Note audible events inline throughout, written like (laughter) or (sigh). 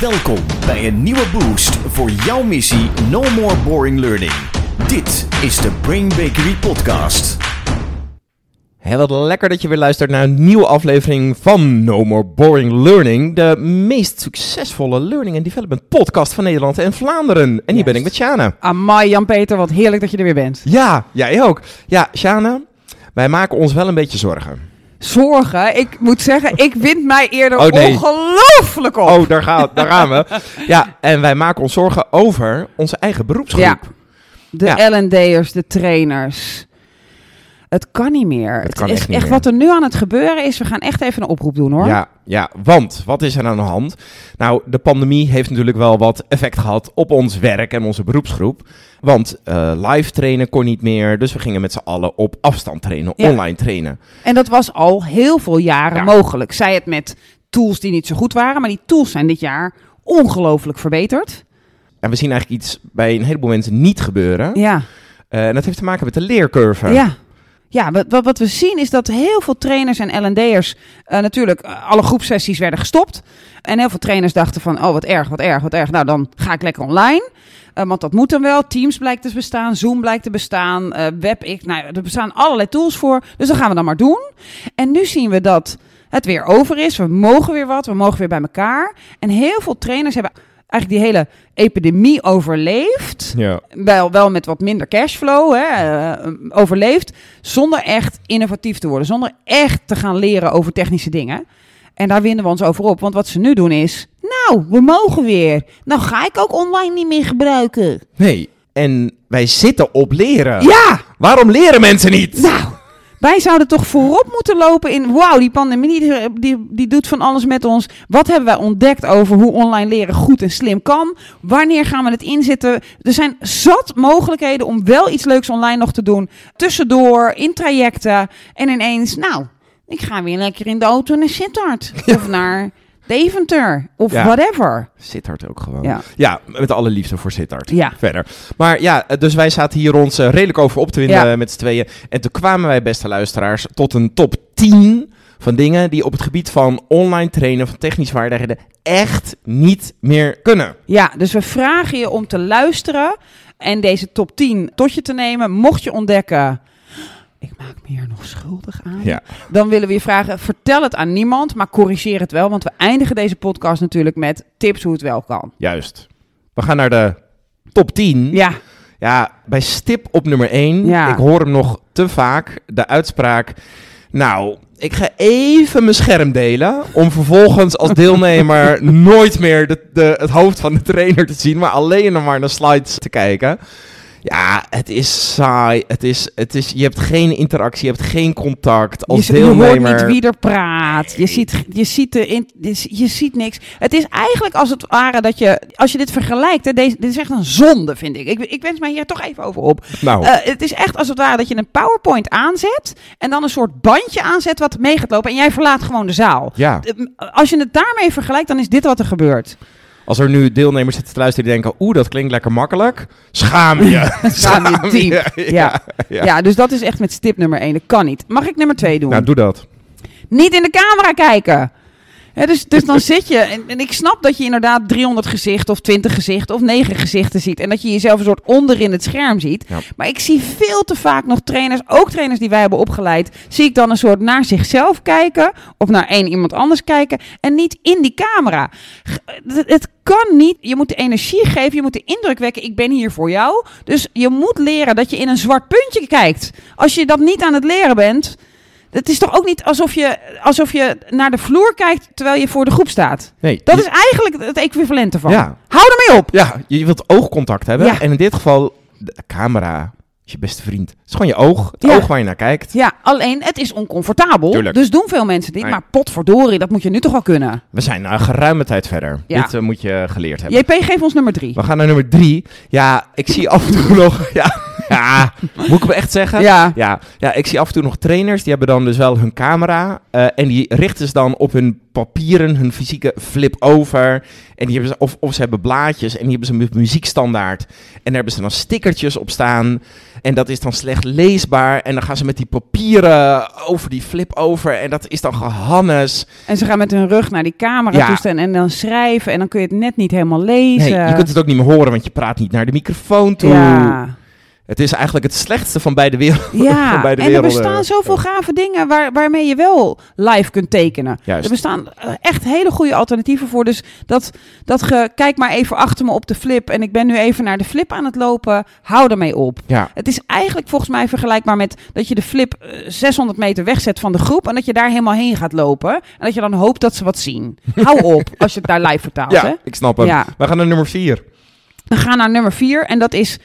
Welkom bij een nieuwe boost voor jouw missie No More Boring Learning. Dit is de Brain Bakery Podcast. Hé, wat lekker dat je weer luistert naar een nieuwe aflevering van No More Boring Learning. De meest succesvolle learning and development podcast van Nederland en Vlaanderen. En hier ben ik met Shana. Amai, Jan-Peter, wat heerlijk dat je er weer bent. Ja, jij ook. Ja, Shana, wij maken ons wel een beetje zorgen. Zorgen, ik moet zeggen, ik wind mij eerder Oh, nee. ongelooflijk op. Oh, daar, gaan, daar gaan we. (laughs) Ja, en wij maken ons zorgen over onze eigen beroepsgroep. Ja. De Ja. L&D'ers, de trainers. Het kan niet meer. Het kan is echt niet meer. wat er nu aan het gebeuren is. We gaan echt even een oproep doen hoor. Ja, ja, want wat is er aan de hand? Nou, de pandemie heeft natuurlijk wel wat effect gehad op ons werk en onze beroepsgroep. Want eh, live trainen kon niet meer, dus we gingen met z'n allen op afstand trainen, Ja. online trainen. En dat was al heel veel jaren Ja. mogelijk. Zij het met tools die niet zo goed waren. Maar die tools zijn dit jaar ongelooflijk verbeterd. En we zien eigenlijk iets bij een heleboel mensen niet gebeuren. Ja. Eh, en dat heeft te maken met de leercurve. Ja. Ja, wat, wat, we zien is dat heel veel trainers en L&D'ers eh, natuurlijk eh, alle groepsessies werden gestopt. En heel veel trainers dachten van, oh wat erg, wat erg, wat erg. Nou, dan ga ik lekker online. Eh, want dat moet dan wel. Teams blijkt te bestaan, Zoom blijkt te bestaan, WebX. Nou, er bestaan allerlei tools voor. Dus dat gaan we dan maar doen. En nu zien we dat het weer over is. We mogen weer wat, we mogen weer bij elkaar. En heel veel trainers hebben eigenlijk die hele epidemie overleefd Ja. wel, wel met wat minder cashflow hè, eh, overleefd. Zonder echt innovatief te worden. Zonder echt te gaan leren over technische dingen. En daar winnen we ons over op. Want wat ze nu doen is... Nou, we mogen weer. Nou ga ik ook online niet meer gebruiken. Nee, en wij zitten op leren. Ja, Waarom leren mensen niet? nou... Wij zouden toch voorop moeten lopen in... Wauw, die pandemie die, die, die doet van alles met ons. Wat hebben wij ontdekt over hoe online leren goed en slim kan? Wanneer gaan we het inzetten? Er zijn zat mogelijkheden om wel iets leuks online nog te doen. Tussendoor, in trajecten. En ineens, nou, ik ga weer lekker in de auto naar Sittard. Of naar Deventer. Of Ja. whatever. Sittard ook gewoon. Ja. Ja, met alle liefde voor Sittard. Ja. Verder. Maar ja, dus wij zaten hier ons eh, redelijk over op te winden Ja. met z'n tweeën. En toen kwamen wij, beste luisteraars, tot een top 10 van dingen die op het gebied van online trainen, van technische vaardigheden, echt niet meer kunnen. Ja, dus we vragen je om te luisteren en deze top 10 tot je te nemen. Mocht je ontdekken, hier nog schuldig aan. Ja. Dan willen we je vragen, vertel het aan niemand, maar corrigeer het wel. Want we eindigen deze podcast natuurlijk met tips hoe het wel kan. Juist. We gaan naar de top 10. Ja, Ja, bij stip op nummer 1. Ja. Ik hoor hem nog te vaak. De uitspraak. Nou, ik ga even mijn scherm delen. Om vervolgens als deelnemer (laughs) nooit meer de, de, het hoofd van de trainer te zien. Maar alleen nog maar naar slides te kijken. Ja, het is saai. Het is, het is, je hebt geen interactie. Je hebt geen contact als je, je deelnemer. hoort niet wie er praat. Je ziet, je, ziet de in, je, je ziet niks. Het is eigenlijk als het ware dat je, als je dit vergelijkt, hè, deze, dit is echt een zonde, vind ik. Ik, ik wens mij hier toch even over op. Nou, Eh, het is echt als het ware dat je een PowerPoint aanzet en dan een soort bandje aanzet wat mee gaat lopen en jij verlaat gewoon de zaal. ja. Als je het daarmee vergelijkt, dan is dit wat er gebeurt. Als er nu deelnemers zitten te luisteren die denken... Oeh, dat klinkt lekker makkelijk. Schaam je. (laughs) Schaam je diep. Ja, Ja. ja. Ja. dus dat is echt met stip nummer 1. Dat kan niet. Mag ik nummer 2 doen? Nou, doe dat. Niet in de camera kijken. Dus, dus dan zit je, en, en ik snap dat je inderdaad 300 gezichten of 20 gezichten of 9 gezichten ziet. En dat je jezelf een soort onder in het scherm ziet. Ja. Maar ik zie veel te vaak nog trainers, ook trainers die wij hebben opgeleid, zie ik dan een soort naar zichzelf kijken of naar één iemand anders kijken en niet in die camera. Het kan niet. Je moet de energie geven, je moet de indruk wekken, ik ben hier voor jou. Dus je moet leren dat je in een zwart puntje kijkt. Als je dat niet aan het leren bent, het is toch ook niet alsof je, alsof je naar de vloer kijkt terwijl je voor de groep staat. Nee, Dat je- is eigenlijk het equivalent ervan. Ja. Hou ermee op. Ja, je wilt oogcontact hebben. Ja. En in dit geval, de camera is je beste vriend. Het is gewoon je oog. Het Ja. oog waar je naar kijkt. Ja, alleen het is oncomfortabel. Tuurlijk. Dus doen veel mensen dit. Nee. Maar potverdorie, dat moet je nu toch wel kunnen. We zijn nou geruime tijd verder. Ja. Dit eh, moet je geleerd hebben. JP, geef ons nummer drie. We gaan naar nummer drie. Ja, ik zie af en toe nog... (laughs) Ja, (laughs) ja moet ik hem echt zeggen? Ja. Ja, ja, ik zie af en toe nog trainers, die hebben dan dus wel hun camera. eh, en die richten ze dan op hun papieren, hun fysieke flip-over. En die hebben ze, of, of ze hebben blaadjes en die hebben ze met muziekstandaard. En daar hebben ze dan stickertjes op staan. En dat is dan slecht leesbaar. En dan gaan ze met die papieren over die flip-over. En dat is dan gehannes. En ze gaan met hun rug naar die camera Ja. toe staan en dan schrijven. En dan kun je het net niet helemaal lezen. Nee, je kunt het ook niet meer horen, want je praat niet naar de microfoon toe. Ja, Het is eigenlijk het slechtste van beide werelden. (laughs) van ja. beide en er werelden. bestaan zoveel gave dingen waar, waarmee je wel live kunt tekenen. Juist. Er bestaan eh, echt hele goede alternatieven voor. Dus dat, dat ge, kijk maar even achter me op de flip en ik ben nu even naar de flip aan het lopen. Hou ermee op. Ja, Het is eigenlijk volgens mij vergelijkbaar met dat je de flip eh, 600 meter wegzet van de groep en dat je daar helemaal heen gaat lopen. En dat je dan hoopt dat ze wat zien. Hou (laughs) op als je het daar live vertaalt. Hè? ja ik snap hem. Ja. We gaan naar nummer vier. We gaan naar nummer vier en dat is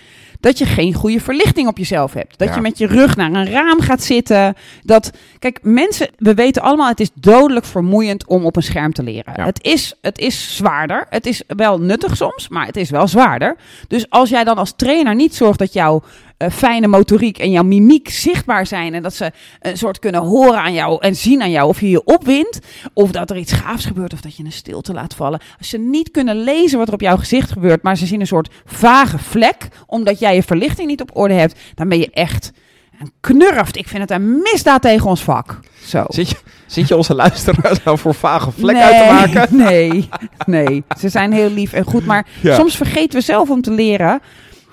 dat je geen goede verlichting op jezelf hebt. Dat Ja. je met je rug naar een raam gaat zitten. Dat, kijk, mensen, we weten allemaal, het is dodelijk vermoeiend om op een scherm te leren. Ja. Het, is, het is zwaarder. Het is wel nuttig soms, maar het is wel zwaarder. Dus als jij dan als trainer niet zorgt dat jouw eh, fijne motoriek en jouw mimiek zichtbaar zijn. En dat ze een soort kunnen horen aan jou en zien aan jou of je je opwint. Of dat er iets gaafs gebeurt of dat je een stilte laat vallen. Als ze niet kunnen lezen wat er op jouw gezicht gebeurt, maar ze zien een soort vage vlek. Omdat jij je verlichting niet op orde hebt. Dan ben je echt een knurft. Ik vind het een misdaad tegen ons vak. Zo. Zit je, zit je onze luisteraars nou voor vage vlek uit te maken? (laughs) Nee, nee. Ze zijn heel lief en goed. Maar Ja. soms vergeten we zelf om te leren.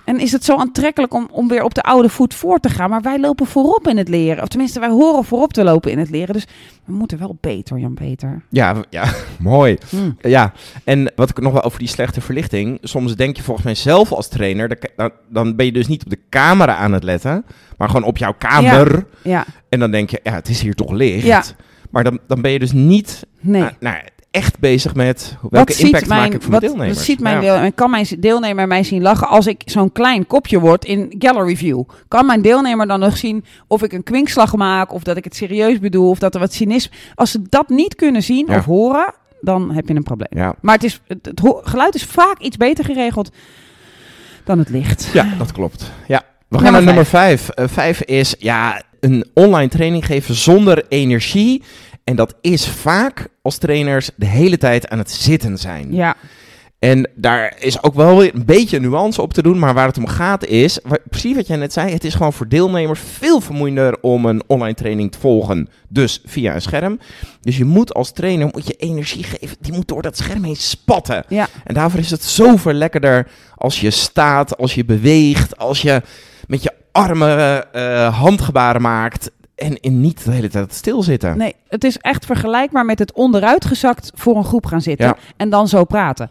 En is het zo aantrekkelijk om, om weer op de oude voet voor te gaan. Maar wij lopen voorop in het leren. Of tenminste, wij horen voorop te lopen in het leren. Dus we moeten wel beter, Jan-Peter. Ja, w- ja, (laughs) mooi. Hm. Ja, en wat ik nog wel over die slechte verlichting. Soms denk je volgens mij zelf als trainer, dan, dan, ben je dus niet op de camera aan het letten, maar gewoon op jouw kamer. Ja, En dan denk je, ja, het is hier toch licht. Ja. Maar dan, dan ben je dus niet nee. nou, nou, echt bezig met welke impact maak ik voor wat, mijn deelnemers. wat ziet mijn Ja. deel, en kan mijn deelnemer mij zien lachen als ik zo'n klein kopje word in gallery view? Kan mijn deelnemer dan nog zien of ik een kwinkslag maak of dat ik het serieus bedoel of dat er wat cynisme... Als ze dat niet kunnen zien Ja. of horen, dan heb je een probleem. Ja. Maar het, is, het, geluid is vaak iets beter geregeld dan het licht. ja, dat klopt. Ja. We gaan Nummer naar nummer vijf. Eh, vijf is ja, een online training geven zonder energie. En dat is vaak als trainers de hele tijd aan het zitten zijn. Ja, En daar is ook wel weer een beetje nuance op te doen. Maar waar het om gaat is, precies wat jij net zei, het is gewoon voor deelnemers veel vermoeiender om een online training te volgen. Dus via een scherm. Dus je moet als trainer moet je energie geven. Die moet door dat scherm heen spatten. ja. En daarvoor is het zoveel lekkerder als je staat, als je beweegt, als je met je armen eh, handgebaren maakt. En, en niet de hele tijd stilzitten. Nee, het is echt vergelijkbaar met het onderuitgezakt voor een groep gaan zitten Ja. en dan zo praten.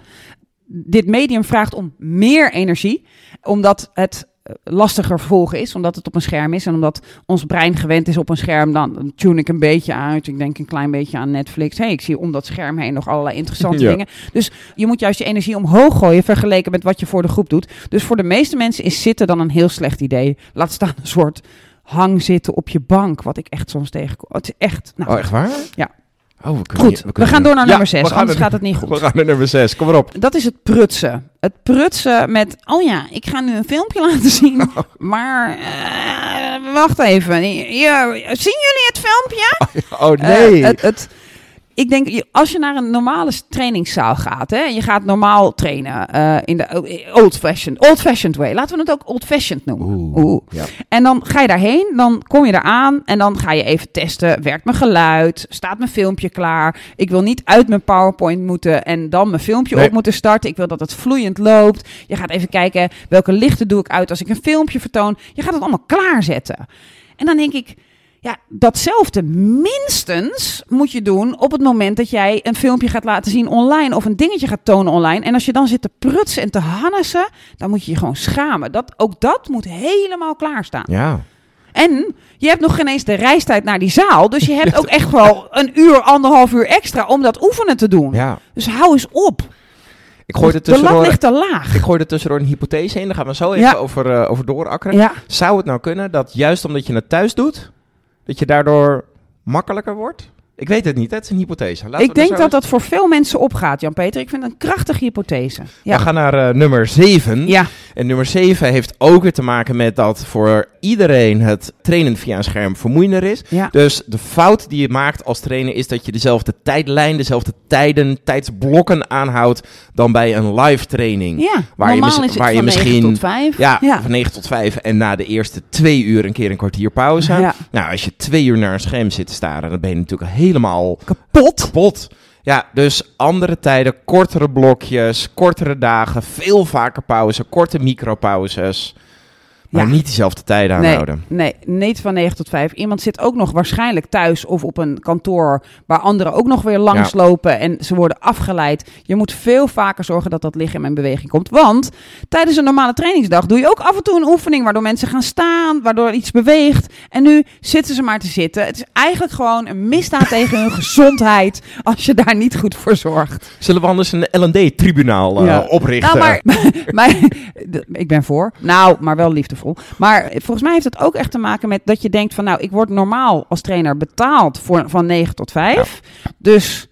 Dit medium vraagt om meer energie, omdat het eh, lastiger volgen is, omdat het op een scherm is en omdat ons brein gewend is op een scherm, dan tune ik een beetje uit. Ik denk een klein beetje aan Netflix. hey, ik zie om dat scherm heen nog allerlei interessante (laughs) Ja. dingen. Dus je moet juist je energie omhoog gooien vergeleken met wat je voor de groep doet. Dus voor de meeste mensen is zitten dan een heel slecht idee. Laat staan een soort hang zitten op je bank, wat ik echt soms tegenkom. Het is echt. Nou, Oh, echt waar? Ja. Oh, we kunnen Goed, hier- we, kunnen gaan door naar Ja, nummer we 6, gaan anders gaat het niet (laughs) goed. We gaan naar nummer 6. Kom maar op. Dat is het prutsen. Het prutsen met, oh ja, ik ga nu een filmpje (laughs) laten zien, (laughs) maar eh, wacht even. Ja, zien jullie het filmpje? Oh nee. Eh, het, het, ik denk, je- als je naar een normale trainingszaal gaat, hè, en je gaat normaal trainen eh, in de old-fashioned old fashioned way. Laten we het ook old-fashioned noemen. Oeh. Oeh. Ja. En dan ga je daarheen, dan kom je eraan en dan ga je even testen. Werkt mijn geluid? Staat mijn filmpje klaar? Ik wil niet uit mijn PowerPoint moeten en dan mijn filmpje Nee. op moeten starten. Ik wil dat het vloeiend loopt. Je gaat even kijken welke lichten doe ik uit als ik een filmpje vertoon. Je gaat het allemaal klaarzetten. En dan denk ik, ja, datzelfde minstens moet je doen op het moment dat jij een filmpje gaat laten zien online of een dingetje gaat tonen online. En als je dan zit te prutsen en te hannessen, dan moet je je gewoon schamen. Dat, ook dat moet helemaal klaarstaan. Ja. En je hebt nog geen eens de reistijd naar die zaal. Dus je hebt ook echt wel een uur, anderhalf uur extra om dat oefenen te doen. ja. Dus hou eens op. Ik gooi er de lat ligt te laag. ik gooi er tussendoor een hypothese in. Daar gaan we zo even Ja. over, eh, over doorakkeren. Ja, Zou het nou kunnen dat juist omdat je het thuis doet, dat je daardoor makkelijker wordt? Ik weet het niet. Het is een hypothese. Laten ik denk dat eens- dat voor veel mensen opgaat, Jan-Peter. Ik vind het een krachtige hypothese. Ja. We gaan naar eh, nummer 7. ja. En nummer 7 heeft ook weer te maken met dat voor iedereen het trainen via een scherm vermoeiender is. Ja. Dus de fout die je maakt als trainer is dat je dezelfde tijdlijn, dezelfde tijden, tijdsblokken aanhoudt dan bij een live training. Ja, Waar je normaal mis- is het waar je van 9 misschien- tot 5. Ja, ja. van 9 tot 5 en na de eerste twee uur een keer een kwartier pauze. Ja. Nou, als je twee uur naar een scherm zit te staren, dan ben je natuurlijk helemaal Kapot. kapot. Ja, dus andere tijden, kortere blokjes, kortere dagen, veel vaker pauze, korte micropauzes. Maar Ja. niet diezelfde tijden Nee, aanhouden. nee, niet van 9 tot 5. Iemand zit ook nog waarschijnlijk thuis of op een kantoor waar anderen ook nog weer langslopen en ze worden afgeleid. Je moet veel vaker zorgen dat dat lichaam in beweging komt. Want tijdens een normale trainingsdag doe je ook af en toe een oefening waardoor mensen gaan staan, waardoor iets beweegt. En nu zitten ze maar te zitten. Het is eigenlijk gewoon een misdaad (laughs) tegen hun gezondheid als je daar niet goed voor zorgt. Zullen we anders een L&D-tribunaal eh, Ja. oprichten? Nou, maar, (laughs) maar ik ben voor. Nou, maar wel Maar volgens mij heeft het ook echt te maken met dat je denkt van, nou, ik word normaal als trainer betaald voor, van 9 tot 5. Dus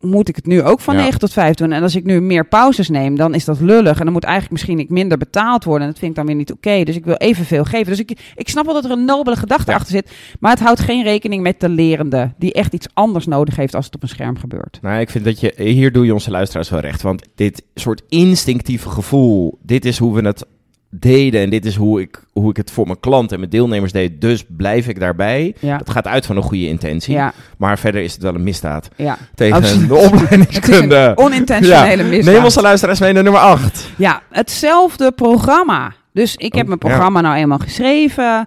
moet ik het nu ook van Ja. 9 tot 5 doen. En als ik nu meer pauzes neem, dan is dat lullig. En dan moet eigenlijk misschien ik minder betaald worden. En dat vind ik dan weer niet oké. Dus ik wil evenveel geven. Dus ik, ik snap wel dat er een nobele gedachte Ja. achter zit. Maar het houdt geen rekening met de lerende. Die echt iets anders nodig heeft als het op een scherm gebeurt. Nou, ik vind dat je, hier doe je onze luisteraars wel recht. Want dit soort instinctieve gevoel, dit is hoe we het deden. En dit is hoe ik, hoe ik het voor mijn klanten en mijn deelnemers deed. Dus blijf ik daarbij. Ja. Dat gaat uit van een goede intentie. Ja, Maar verder is het wel een misdaad. ja. Tegen Absoluut. de (laughs) opleidingskunde. onintentionele misdaad. Neem onze luisteraars mee naar nummer 8. Ja, hetzelfde programma. Dus ik heb Oh, mijn programma nou eenmaal geschreven.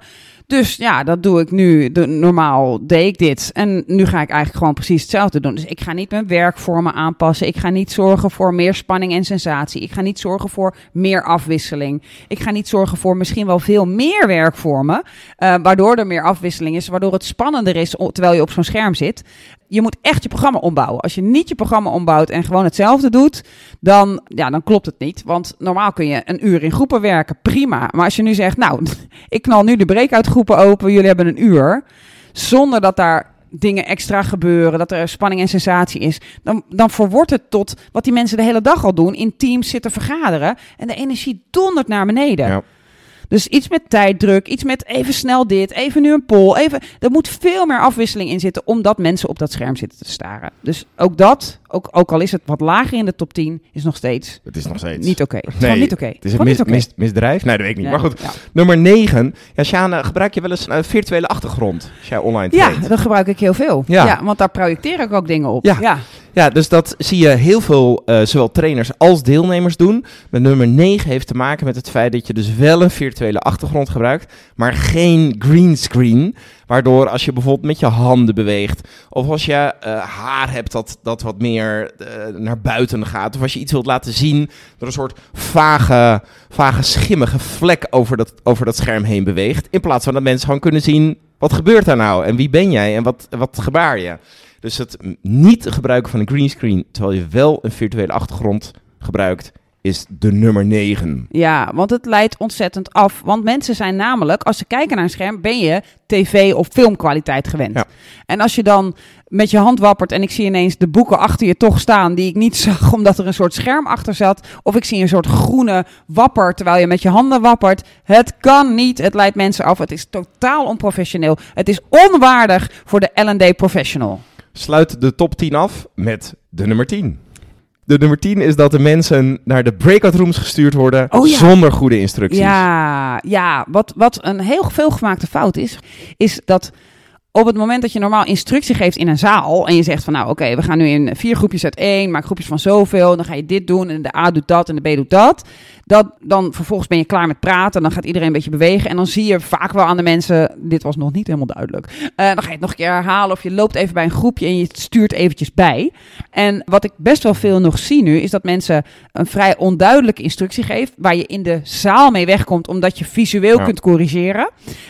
Dus ja, dat doe ik nu. Normaal deed ik dit. En nu ga ik eigenlijk gewoon precies hetzelfde doen. Dus ik ga niet mijn werkvormen aanpassen. Ik ga niet zorgen voor meer spanning en sensatie. Ik ga niet zorgen voor meer afwisseling. Ik ga niet zorgen voor misschien wel veel meer werkvormen. eh, waardoor er meer afwisseling is. Waardoor het spannender is terwijl je op zo'n scherm zit. Je moet echt je programma ombouwen. Als je niet je programma ombouwt en gewoon hetzelfde doet, dan, ja, dan klopt het niet. Want normaal kun je een uur in groepen werken, prima. Maar als je nu zegt, nou, (laughs) ik knal nu de breakout groepen open, jullie hebben een uur, zonder dat daar dingen extra gebeuren, dat er spanning en sensatie is, dan, dan verwordt het tot wat die mensen de hele dag al doen, in teams zitten vergaderen en de energie dondert naar beneden. Ja. Dus iets met tijddruk, iets met even snel dit, even nu een poll. Even, er moet veel meer afwisseling in zitten, omdat mensen op dat scherm zitten te staren. Dus ook dat, ook, ook al is het wat lager in de top 10, is nog steeds Het is nog steeds. niet oké. Het is Nee, gewoon niet oké. Het is een mis- misdrijf? Nee, dat weet ik niet. Ja, Maar goed, Ja. nummer 9. Ja, Sjane, gebruik je wel eens een virtuele achtergrond als jij online Ja, traint? dat gebruik ik heel veel. Ja. Ja. want daar projecteer ik ook dingen op. Ja. ja. Ja, dus dat zie je heel veel, eh, zowel trainers als deelnemers doen. Met nummer 9 heeft te maken met het feit dat je dus wel een virtuele achtergrond gebruikt, maar geen greenscreen. Waardoor als je bijvoorbeeld met je handen beweegt, of als je eh, haar hebt dat, dat wat meer eh, naar buiten gaat, of als je iets wilt laten zien, er een soort vage, vage schimmige vlek over dat, over dat scherm heen beweegt. In plaats van dat mensen gewoon kunnen zien, wat gebeurt daar nou? En wie ben jij? En wat, wat gebaar je? Dus het niet gebruiken van een greenscreen, terwijl je wel een virtuele achtergrond gebruikt, is de nummer 9. Ja, want het leidt ontzettend af. Want mensen zijn namelijk, als ze kijken naar een scherm, ben je tv- of filmkwaliteit gewend. Ja. En als je dan met je hand wappert en ik zie ineens de boeken achter je toch staan die ik niet (laughs) zag omdat er een soort scherm achter zat. Of ik zie een soort groene wapper terwijl je met je handen wappert. Het kan niet. Het leidt mensen af. Het is totaal onprofessioneel. Het is onwaardig voor de L&D professional. Sluit de top 10 af met de nummer 10. De nummer 10 is dat de mensen naar de breakout rooms gestuurd worden Oh ja. zonder goede instructies. Ja, ja wat, wat een heel veelgemaakte fout is, is dat op het moment dat je normaal instructie geeft in een zaal en je zegt van nou oké, we gaan nu in vier groepjes uit één, maak groepjes van zoveel, dan ga je dit doen en de A doet dat en de B doet dat. Dat dan vervolgens ben je klaar met praten, dan gaat iedereen een beetje bewegen en dan zie je vaak wel aan de mensen, dit was nog niet helemaal duidelijk. Eh, dan ga je het nog een keer herhalen of je loopt even bij een groepje en je stuurt eventjes bij. En wat ik best wel veel nog zie nu, is dat mensen een vrij onduidelijke instructie geven, waar je in de zaal mee wegkomt, omdat je visueel Ja. kunt corrigeren.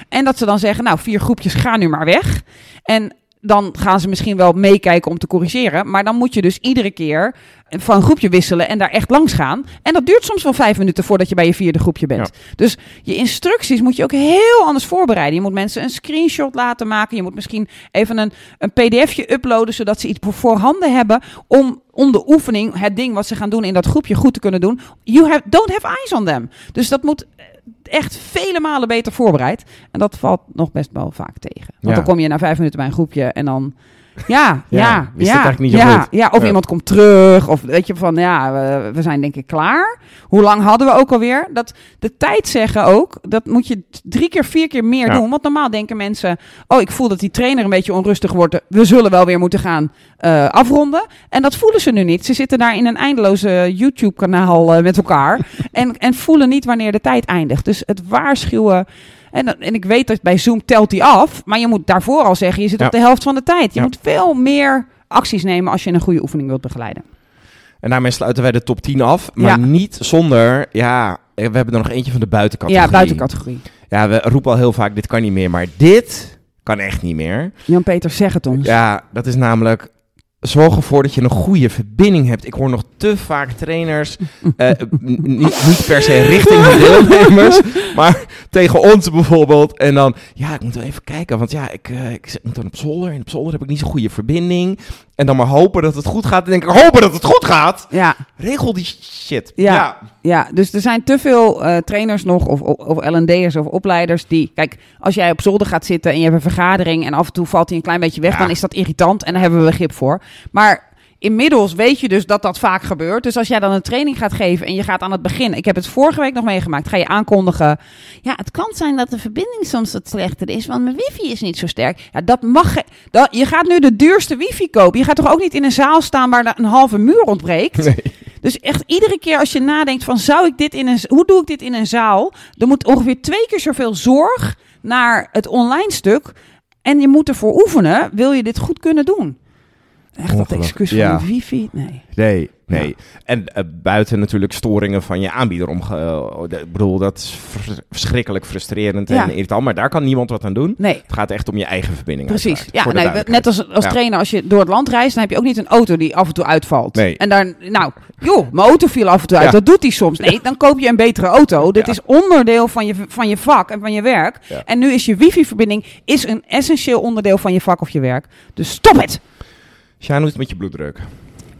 En dat ze dan zeggen, nou, vier groepjes, ga nu maar weg. En dan gaan ze misschien wel meekijken om te corrigeren. Maar dan moet je dus iedere keer van een groepje wisselen en daar echt langs gaan. En dat duurt soms wel vijf minuten voordat je bij je vierde groepje bent. Dus je instructies moet je ook heel anders voorbereiden. Je moet mensen een screenshot laten maken. Je moet misschien even een, een pdfje uploaden, zodat ze iets voor- voorhanden hebben om om de oefening, het ding wat ze gaan doen in dat groepje goed te kunnen doen. You have, don't have eyes on them. Dus dat moet eh, echt vele malen beter voorbereid. En dat valt nog best wel vaak tegen. Want Ja. dan kom je na vijf minuten bij een groepje en dan... Ja, Ja, ja, ja, eigenlijk niet ja, goed. ja, of Ja. iemand komt terug, of weet je van, ja, we, we zijn denk ik klaar. Hoe lang hadden we ook alweer? Dat de tijd zeggen ook, dat moet je drie keer, vier keer meer Ja. doen. Want normaal denken mensen, oh, ik voel dat die trainer een beetje onrustig wordt. We zullen wel weer moeten gaan eh, afronden. En dat voelen ze nu niet. Ze zitten daar in een eindeloze YouTube-kanaal eh, met elkaar. (laughs) en, en voelen niet wanneer de tijd eindigt. Dus het waarschuwen. En, dan- en ik weet dat bij Zoom telt die af. Maar je moet daarvoor al zeggen, je zit Ja. op de helft van de tijd. Je Ja. moet veel meer acties nemen als je een goede oefening wilt begeleiden. En daarmee sluiten wij de top 10 af. Maar Ja. niet zonder, ja, we hebben er nog eentje van de buitencategorie. Ja, buitencategorie. Ja, we roepen al heel vaak, dit kan niet meer. Maar dit kan echt niet meer. Jan-Peter, zeg het ons. Ja, dat is namelijk... Zorg ervoor dat je een goede verbinding hebt. Ik hoor nog te vaak trainers, eh, (laughs) niet, niet per se richting de deelnemers, maar tegen ons bijvoorbeeld. En dan, ja, ik moet wel even kijken, want ja, ik, eh, ik zit- moet dan op zolder. En op zolder heb ik niet zo'n goede verbinding. En dan maar hopen dat het goed gaat. En denk ik, hopen dat het goed gaat. Ja, Regel die shit. Ja. ja, dus er zijn te veel eh, trainers nog, of, of, of L&D'ers of opleiders die... Kijk, als jij op zolder gaat zitten en je hebt een vergadering... en af en toe valt hij een klein beetje weg, Ja. dan is dat irritant en daar hebben we begrip voor. Maar inmiddels weet je dus dat dat vaak gebeurt. Dus als jij dan een training gaat geven en je gaat aan het begin... Ik heb het vorige week nog meegemaakt, ga je aankondigen... Ja, het kan zijn dat de verbinding soms wat slechter is, want mijn wifi is niet zo sterk. Ja, dat mag... Dat, je gaat nu de duurste wifi kopen. Je gaat toch ook niet in een zaal staan waar er een halve muur ontbreekt? Nee. Dus echt iedere keer als je nadenkt van zou ik dit in een hoe doe ik dit in een zaal, dan moet ongeveer twee keer zoveel zorg naar het online stuk en je moet ervoor oefenen. Wil je dit goed kunnen doen? Echt dat excuus van Ja. de wifi? Nee. Nee, nee. En eh, buiten natuurlijk storingen van je aanbieder om. ik bedoel, dat is vers- verschrikkelijk frustrerend Ja. en irritant. Maar daar kan niemand wat aan doen. Nee. Het gaat echt om je eigen verbinding. Precies. Ja, nee, net als, als trainer, als je door het land reist, dan heb je ook niet een auto die af en toe uitvalt. Nee. En daar, nou, joh, mijn auto viel af en toe uit. Dat doet hij soms. Nee, dan koop je een betere auto. Dit is onderdeel van je, van je vak en van je werk. En nu is je wifi-verbinding is een essentieel onderdeel van je vak of je werk. Dus stop het! Sjaan, hoe is het met je bloeddruk?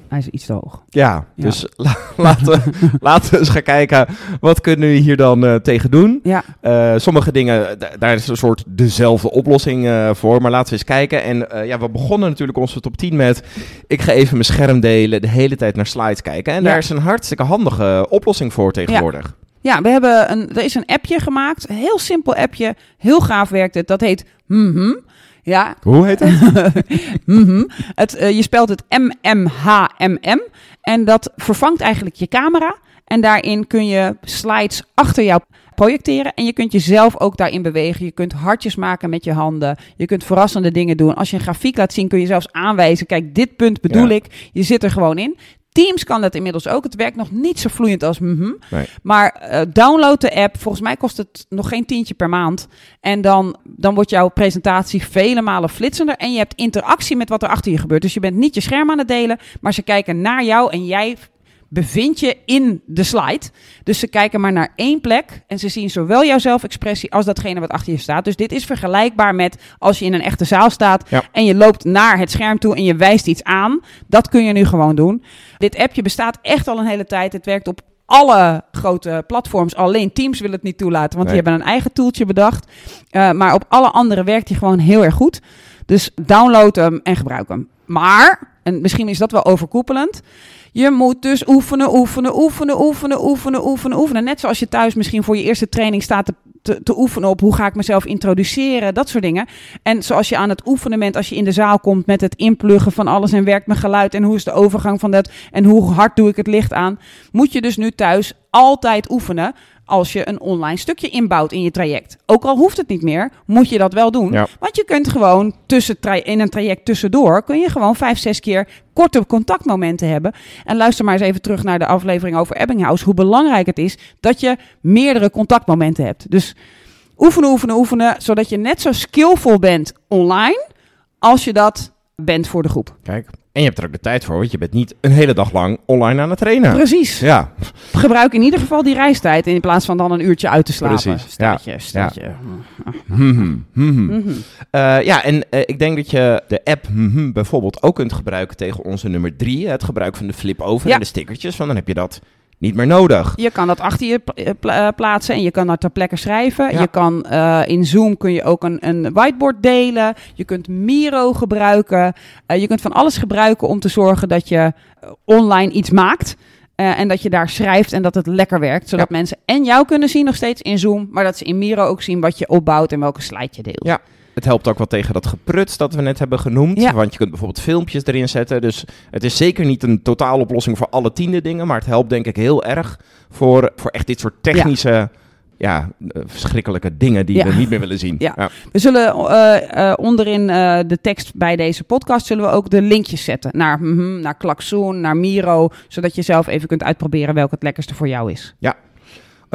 Hij is iets te hoog. Ja, Ja. dus (laughs) la- laten, we, (laughs) laten we eens gaan kijken. Wat kunnen we hier dan eh, tegen doen? Ja, Eh, sommige dingen, d- daar is een soort dezelfde oplossing eh, voor. Maar laten we eens kijken. En eh, ja, we begonnen natuurlijk onze top 10 met... Ik ga even mijn scherm delen, de hele tijd naar slides kijken. En Ja. daar is een hartstikke handige oplossing voor tegenwoordig. ja we hebben een, er is een appje gemaakt. Een heel simpel appje. Heel gaaf werkt het. Dat heet Mhm. Ja, Hoe heet het? (laughs) Mhm. Het, eh, je spelt het MMHMM. En dat vervangt eigenlijk je camera. En daarin kun je slides achter jou projecteren. En je kunt jezelf ook daarin bewegen. Je kunt hartjes maken met je handen. Je kunt verrassende dingen doen. Als je een grafiek laat zien, kun je zelfs aanwijzen. Kijk, dit punt bedoel Ja. ik. Je zit er gewoon in. Teams kan dat inmiddels ook. Het werkt nog niet zo vloeiend als. Nee. Maar eh, download de app. Volgens mij kost het nog geen tientje per maand. En dan, dan wordt jouw presentatie vele malen flitsender. En je hebt interactie met wat er achter je gebeurt. Dus je bent niet je scherm aan het delen. Maar ze kijken naar jou en jij bevindt je in de slide. Dus ze kijken maar naar één plek. En ze zien zowel jouw zelfexpressie als datgene wat achter je staat. Dus dit is vergelijkbaar met als je in een echte zaal staat. Ja. En je loopt naar het scherm toe en je wijst iets aan. Dat kun je nu gewoon doen. Dit appje bestaat echt al een hele tijd. Het werkt op alle grote platforms. Alleen Teams wil het niet toelaten, want Nee. die hebben een eigen toeltje bedacht. Eh, maar op alle andere werkt hij gewoon heel erg goed. Dus download hem en gebruik hem. Maar, en misschien is dat wel overkoepelend. Je moet dus oefenen, oefenen, oefenen, oefenen, oefenen, oefenen, oefenen. Net zoals je thuis misschien voor je eerste training staat te, te, te oefenen op hoe ga ik mezelf introduceren, dat soort dingen. En zoals je aan het oefenen bent als je in de zaal komt met het inpluggen van alles en werkt mijn geluid en hoe is de overgang van dat en hoe hard doe ik het licht aan, moet je dus nu thuis altijd oefenen als je een online stukje inbouwt in je traject. Ook al hoeft het niet meer, moet je dat wel doen. Ja. Want je kunt gewoon tussen in een traject tussendoor, kun je gewoon vijf, zes keer korte contactmomenten hebben. En luister maar eens even terug naar de aflevering over Ebbinghaus. Hoe belangrijk het is dat je meerdere contactmomenten hebt. Dus oefenen, oefenen, oefenen, zodat je net zo skillvol bent online als je dat bent voor de groep. Kijk, En je hebt er ook de tijd voor, want je bent niet een hele dag lang online aan het trainen. Precies. Ja, Gebruik in ieder geval die reistijd in plaats van dan een uurtje uit te slapen. Precies, Stelletje, ja. stelletje. Mhm, mhm. Mhm. Eh, ja, en eh, ik denk dat je de app bijvoorbeeld ook kunt gebruiken tegen onze nummer drie. Het gebruik van de flip-over Ja. en de stickertjes, want dan heb je dat niet meer nodig. Je kan dat achter je eh, eh, plaatsen en je kan daar ter plekke schrijven. Ja. Je kan eh, in Zoom kun je ook een, een whiteboard delen. Je kunt Miro gebruiken. Je kunt van alles gebruiken om te zorgen dat je online iets maakt. En dat je daar schrijft en dat het lekker werkt. Zodat mensen en jou kunnen zien nog steeds in Zoom. Maar dat ze in Miro ook zien wat je opbouwt en welke slide je deelt. Ja. Het helpt ook wel tegen dat gepruts dat we net hebben genoemd. Ja. Want je kunt bijvoorbeeld filmpjes erin zetten. Dus het is zeker niet een totaaloplossing voor alle tiende dingen. Maar het helpt denk ik heel erg voor, voor echt dit soort technische, ja, eh, verschrikkelijke dingen die Ja. we niet meer willen zien. Ja. We zullen eh, eh, onderin de tekst bij deze podcast zullen we ook de linkjes zetten naar, mhm, naar Klaxoon, naar Miro, zodat je zelf even kunt uitproberen welke het lekkerste voor jou is.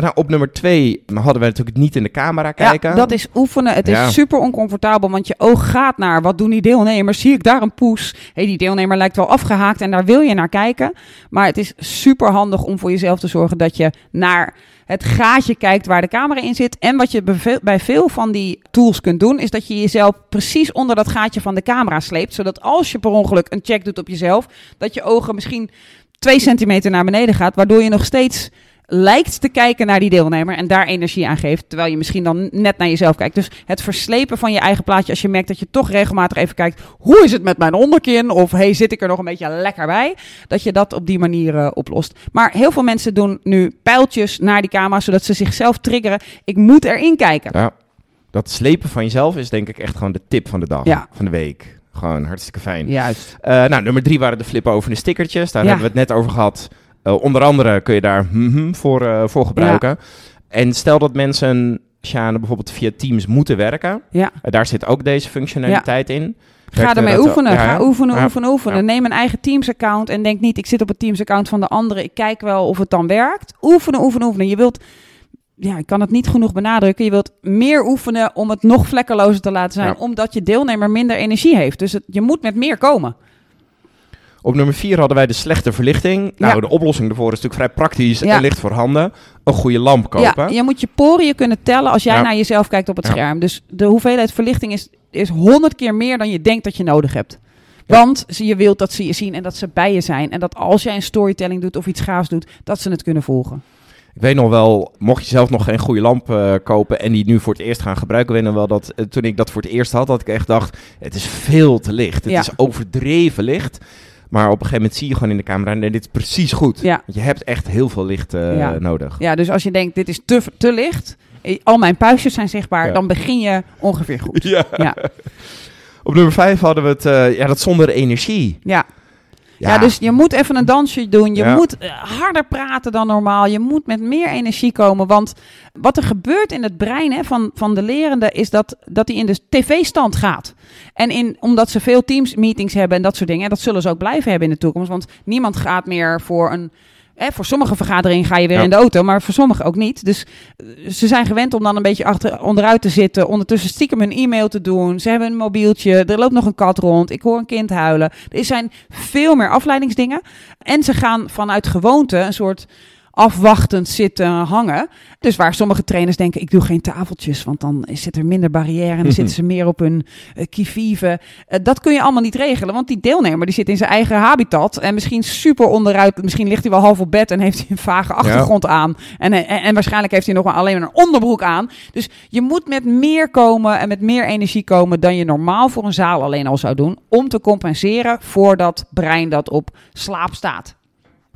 Nou, op nummer twee hadden we natuurlijk niet in de camera kijken. Ja, dat is oefenen. Het Ja. is super oncomfortabel, want je oog gaat naar wat doen die deelnemers? Zie ik daar een poes? hey, die deelnemer lijkt wel afgehaakt en daar wil je naar kijken. Maar het is super handig om voor jezelf te zorgen dat je naar het gaatje kijkt waar de camera in zit. En wat je bij veel, bij veel van die tools kunt doen, is dat je jezelf precies onder dat gaatje van de camera sleept. Zodat als je per ongeluk een check doet op jezelf, dat je ogen misschien twee centimeter naar beneden gaat, waardoor je nog steeds lijkt te kijken naar die deelnemer en daar energie aan geeft, terwijl je misschien dan net naar jezelf kijkt. Dus het verslepen van je eigen plaatje, als je merkt dat je toch regelmatig even kijkt, hoe is het met mijn onderkin? Of hey, zit ik er nog een beetje lekker bij? Dat je dat op die manier eh, oplost. Maar heel veel mensen doen nu pijltjes naar die camera, zodat ze zichzelf triggeren. Ik moet erin kijken. Ja. Dat slepen van jezelf is denk ik echt gewoon de tip van de dag, Ja. van de week. Gewoon hartstikke fijn. Juist. Eh, nou, nummer drie waren de flip over de stickertjes. Daar Ja. hebben we het net over gehad. Eh, onder andere kun je daar mhm voor, eh, voor gebruiken. En stel dat mensen, Sjane, bijvoorbeeld via Teams moeten werken. Ja. Eh, daar zit ook deze functionaliteit in. Ga ermee oefenen. ja, Ga oefenen, Ja. oefenen, oefenen. Ja. Neem een eigen Teams-account en denk niet, ik zit op het Teams-account van de andere. Ik kijk wel of het dan werkt. Oefenen, oefenen, oefenen. Je wilt, ja, ik kan het niet genoeg benadrukken. Je wilt meer oefenen om het nog vlekkelozer te laten zijn. Omdat je deelnemer minder energie heeft. Dus het, je moet met meer komen. Op nummer vier hadden wij de slechte verlichting. Nou, Ja. de oplossing daarvoor is natuurlijk vrij praktisch Ja. en ligt voorhanden. Een goede lamp kopen. Ja, je moet je poriën kunnen tellen als jij Ja. naar jezelf kijkt op het scherm. Dus de hoeveelheid verlichting is, is 100 keer meer dan je denkt dat je nodig hebt. Want je wilt dat ze je zien en dat ze bij je zijn. En dat als jij een storytelling doet of iets gaafs doet, dat ze het kunnen volgen. Ik weet nog wel, mocht je zelf nog geen goede lamp eh, kopen en die nu voor het eerst gaan gebruiken, weet ik nog wel dat eh, toen ik dat voor het eerst had, dat ik echt dacht, het is veel te licht. Het Ja. is overdreven licht. Maar op een gegeven moment zie je gewoon in de camera, nee, dit is precies goed. Ja. Je hebt echt heel veel licht eh, Ja. nodig. Ja, dus als je denkt, dit is te, te licht, eh, al mijn puistjes zijn zichtbaar, Ja. dan begin je ongeveer goed. (laughs) Ja. Op nummer vijf hadden we het, eh, ja, dat zonder energie. ja. Ja, dus je moet even een dansje doen. Je Ja. moet harder praten dan normaal. Je moet met meer energie komen. Want wat er gebeurt in het brein hè, van, van de lerende is dat, dat hij in de tv-stand gaat. En in, omdat ze veel teams-meetings hebben en dat soort dingen. En dat zullen ze ook blijven hebben in de toekomst. Want niemand gaat meer voor een. Hè, voor sommige vergaderingen ga je weer Ja. in de auto, maar voor sommigen ook niet. Dus eh, ze zijn gewend om dan een beetje achter, onderuit te zitten. Ondertussen stiekem een e-mail te doen. Ze hebben een mobieltje. Er loopt nog een kat rond. Ik hoor een kind huilen. Er zijn veel meer afleidingsdingen. En ze gaan vanuit gewoonte een soort afwachtend zitten hangen. Dus waar sommige trainers denken, ik doe geen tafeltjes, want dan zit er minder barrière en dan (laughs) zitten ze meer op hun uh, kivive. Uh, dat kun je allemaal niet regelen, want die deelnemer die zit in zijn eigen habitat en misschien super onderuit, misschien ligt hij wel half op bed en heeft hij een vage achtergrond ja. aan. En, en, en, waarschijnlijk heeft hij nog maar alleen maar een onderbroek aan. Dus je moet met meer komen en met meer energie komen dan je normaal voor een zaal alleen al zou doen, om te compenseren voor dat brein dat op slaap staat.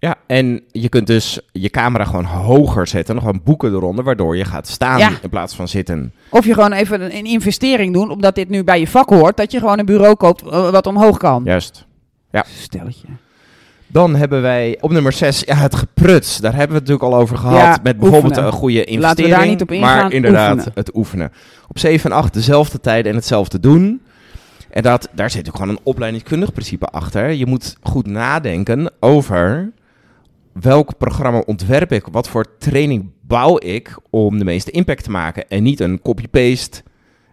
Ja, en je kunt dus je camera gewoon hoger zetten, nog gewoon boeken eronder, waardoor je gaat staan Ja. in plaats van zitten. Of je gewoon even een, een investering doen, omdat dit nu bij je vak hoort, dat je gewoon een bureau koopt uh, wat omhoog kan. Juist. Ja. Stelletje. Dan hebben wij op nummer 6 ja, het gepruts. Daar hebben we het natuurlijk al over gehad. Ja, met bijvoorbeeld oefenen. een goede investering. Laten we daar niet op ingaan, Maar inderdaad, oefenen. het oefenen. Op 7 en 8 dezelfde tijden en hetzelfde doen. En dat, daar zit ook gewoon een opleidingskundig principe achter. Je moet goed nadenken over welk programma ontwerp ik, wat voor training bouw ik om de meeste impact te maken. En niet een copy-paste.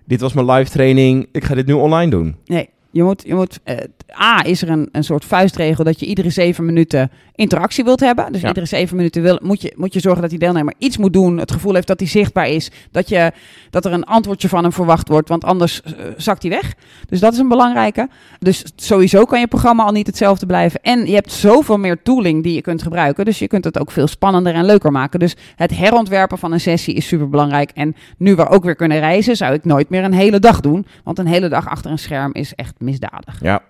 Dit was mijn live training, ik ga dit nu online doen. Nee. Je moet, je moet, eh, A, is er een, een soort vuistregel dat je iedere zeven minuten interactie wilt hebben. Dus Ja. iedere zeven minuten wil, moet, je, moet je zorgen dat die deelnemer iets moet doen. Het gevoel heeft dat hij zichtbaar is. Dat, je, dat er een antwoordje van hem verwacht wordt, want anders eh, zakt hij weg. Dus dat is een belangrijke. Dus sowieso kan je programma al niet hetzelfde blijven. En je hebt zoveel meer tooling die je kunt gebruiken. Dus je kunt het ook veel spannender en leuker maken. Dus het herontwerpen van een sessie is super belangrijk. En nu we ook weer kunnen reizen, zou ik nooit meer een hele dag doen. Want een hele dag achter een scherm is echt misdadig. Ja.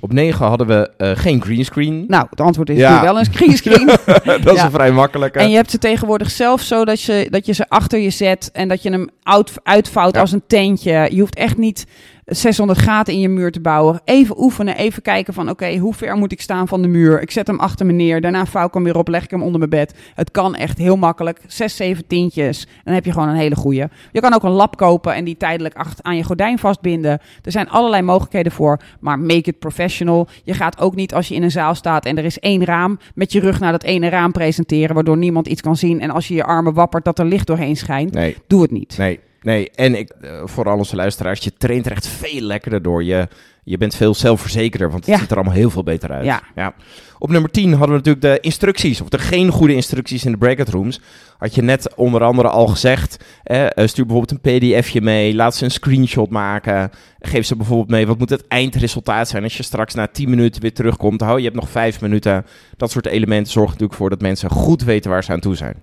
Op 9 hadden we eh, geen greenscreen. Nou, het antwoord is Ja. wel een screenscreen. (laughs) dat is Ja. vrij makkelijke. En je hebt ze tegenwoordig zelf zo dat je, dat je ze achter je zet en dat je hem uit, uitvouwt Ja. als een tentje. Je hoeft echt niet 600 gaten in je muur te bouwen. Even oefenen, even kijken van oké, hoe ver moet ik staan van de muur? Ik zet hem achter me neer, daarna vouw ik hem weer op, leg ik hem onder mijn bed. Het kan echt heel makkelijk. Zes, zeven tientjes, dan heb je gewoon een hele goeie. Je kan ook een lap kopen en die tijdelijk aan je gordijn vastbinden. Er zijn allerlei mogelijkheden voor, maar make it professional. Je gaat ook niet als je in een zaal staat en er is één raam, met je rug naar dat ene raam presenteren, waardoor niemand iets kan zien. En als je je armen wappert, dat er licht doorheen schijnt. Nee, Doe het niet. nee, nee. En ik, eh, voor al onze luisteraars, je traint er echt veel lekkerder door. Je, je bent veel zelfverzekerder, want het Ja. ziet er allemaal heel veel beter uit. Ja. Op nummer 10 hadden we natuurlijk de instructies. Of er geen goede instructies in de breakout rooms. Had je net onder andere al gezegd. Eh, stuur bijvoorbeeld een pdfje mee. Laat ze een screenshot maken. Geef ze bijvoorbeeld mee. Wat moet het eindresultaat zijn als je straks na 10 minuten weer terugkomt. Oh, je hebt nog 5 minuten. Dat soort elementen zorgen natuurlijk voor dat mensen goed weten waar ze aan toe zijn.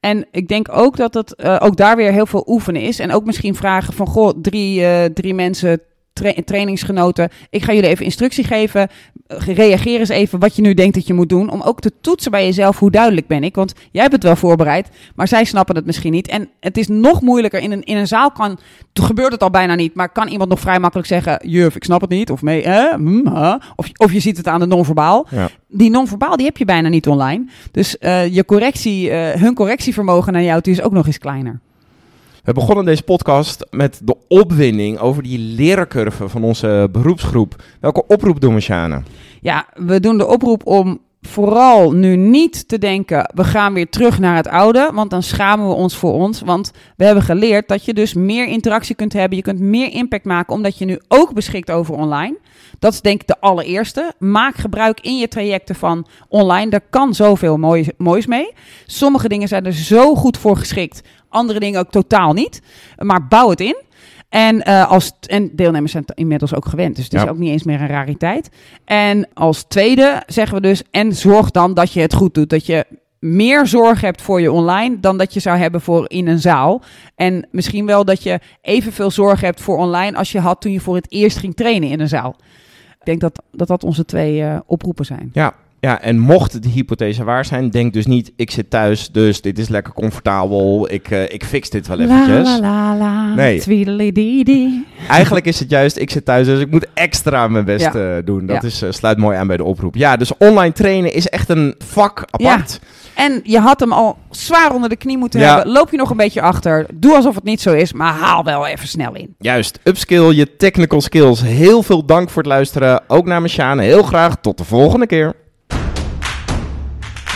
En ik denk ook dat het eh, ook daar weer heel veel oefenen is. En ook misschien vragen van, goh, drie, eh, drie mensen, tra- trainingsgenoten. Ik ga jullie even instructie geven. Reageer eens even wat je nu denkt dat je moet doen. Om ook te toetsen bij jezelf hoe duidelijk ben ik. Want jij hebt het wel voorbereid, maar zij snappen het misschien niet. En het is nog moeilijker. In een, in een zaal kan, gebeurt het al bijna niet. Maar kan iemand nog vrij makkelijk zeggen, juf, ik snap het niet. Of mee, hm, huh? of, of je ziet het aan de non-verbaal Ja. die non-verbaal die heb je bijna niet online. Dus eh, je correctie, eh, hun correctievermogen naar jou toe is ook nog eens kleiner. We begonnen deze podcast met de opwinding over die leercurve van onze beroepsgroep. Welke oproep doen we, Sjane? Ja, we doen de oproep om vooral nu niet te denken, we gaan weer terug naar het oude, want dan schamen we ons voor ons. Want we hebben geleerd dat je dus meer interactie kunt hebben, je kunt meer impact maken, omdat je nu ook beschikt over online. Dat is denk ik de allereerste. Maak gebruik in je trajecten van online. Daar kan zoveel moois, moois mee. Sommige dingen zijn er zo goed voor geschikt. Andere dingen ook totaal niet. Maar bouw het in. En, eh, als, en deelnemers zijn inmiddels ook gewend. Dus het is Ja. ook niet eens meer een rariteit. En als tweede zeggen we dus... En zorg dan dat je het goed doet. Dat je meer zorg hebt voor je online... dan dat je zou hebben voor in een zaal. En misschien wel dat je evenveel zorg hebt voor online... als je had toen je voor het eerst ging trainen in een zaal. Ik denk dat dat, dat onze twee eh, oproepen zijn. Ja, ja, en mocht de hypothese waar zijn, denk dus niet, ik zit thuis, dus dit is lekker comfortabel, ik, eh, ik fix dit wel eventjes. La la la la, Nee. Eigenlijk is het juist, ik zit thuis, dus ik moet extra mijn best Ja. eh, doen. Dat Ja. is, eh, sluit mooi aan bij de oproep. Ja, dus online trainen is echt een vak apart. En je had hem al zwaar onder de knie moeten Ja. hebben. Loop je nog een beetje achter. Doe alsof het niet zo is, maar haal wel even snel in. Juist, upskill je technical skills. Heel veel dank voor het luisteren, ook namens Sjane. Heel graag tot de volgende keer.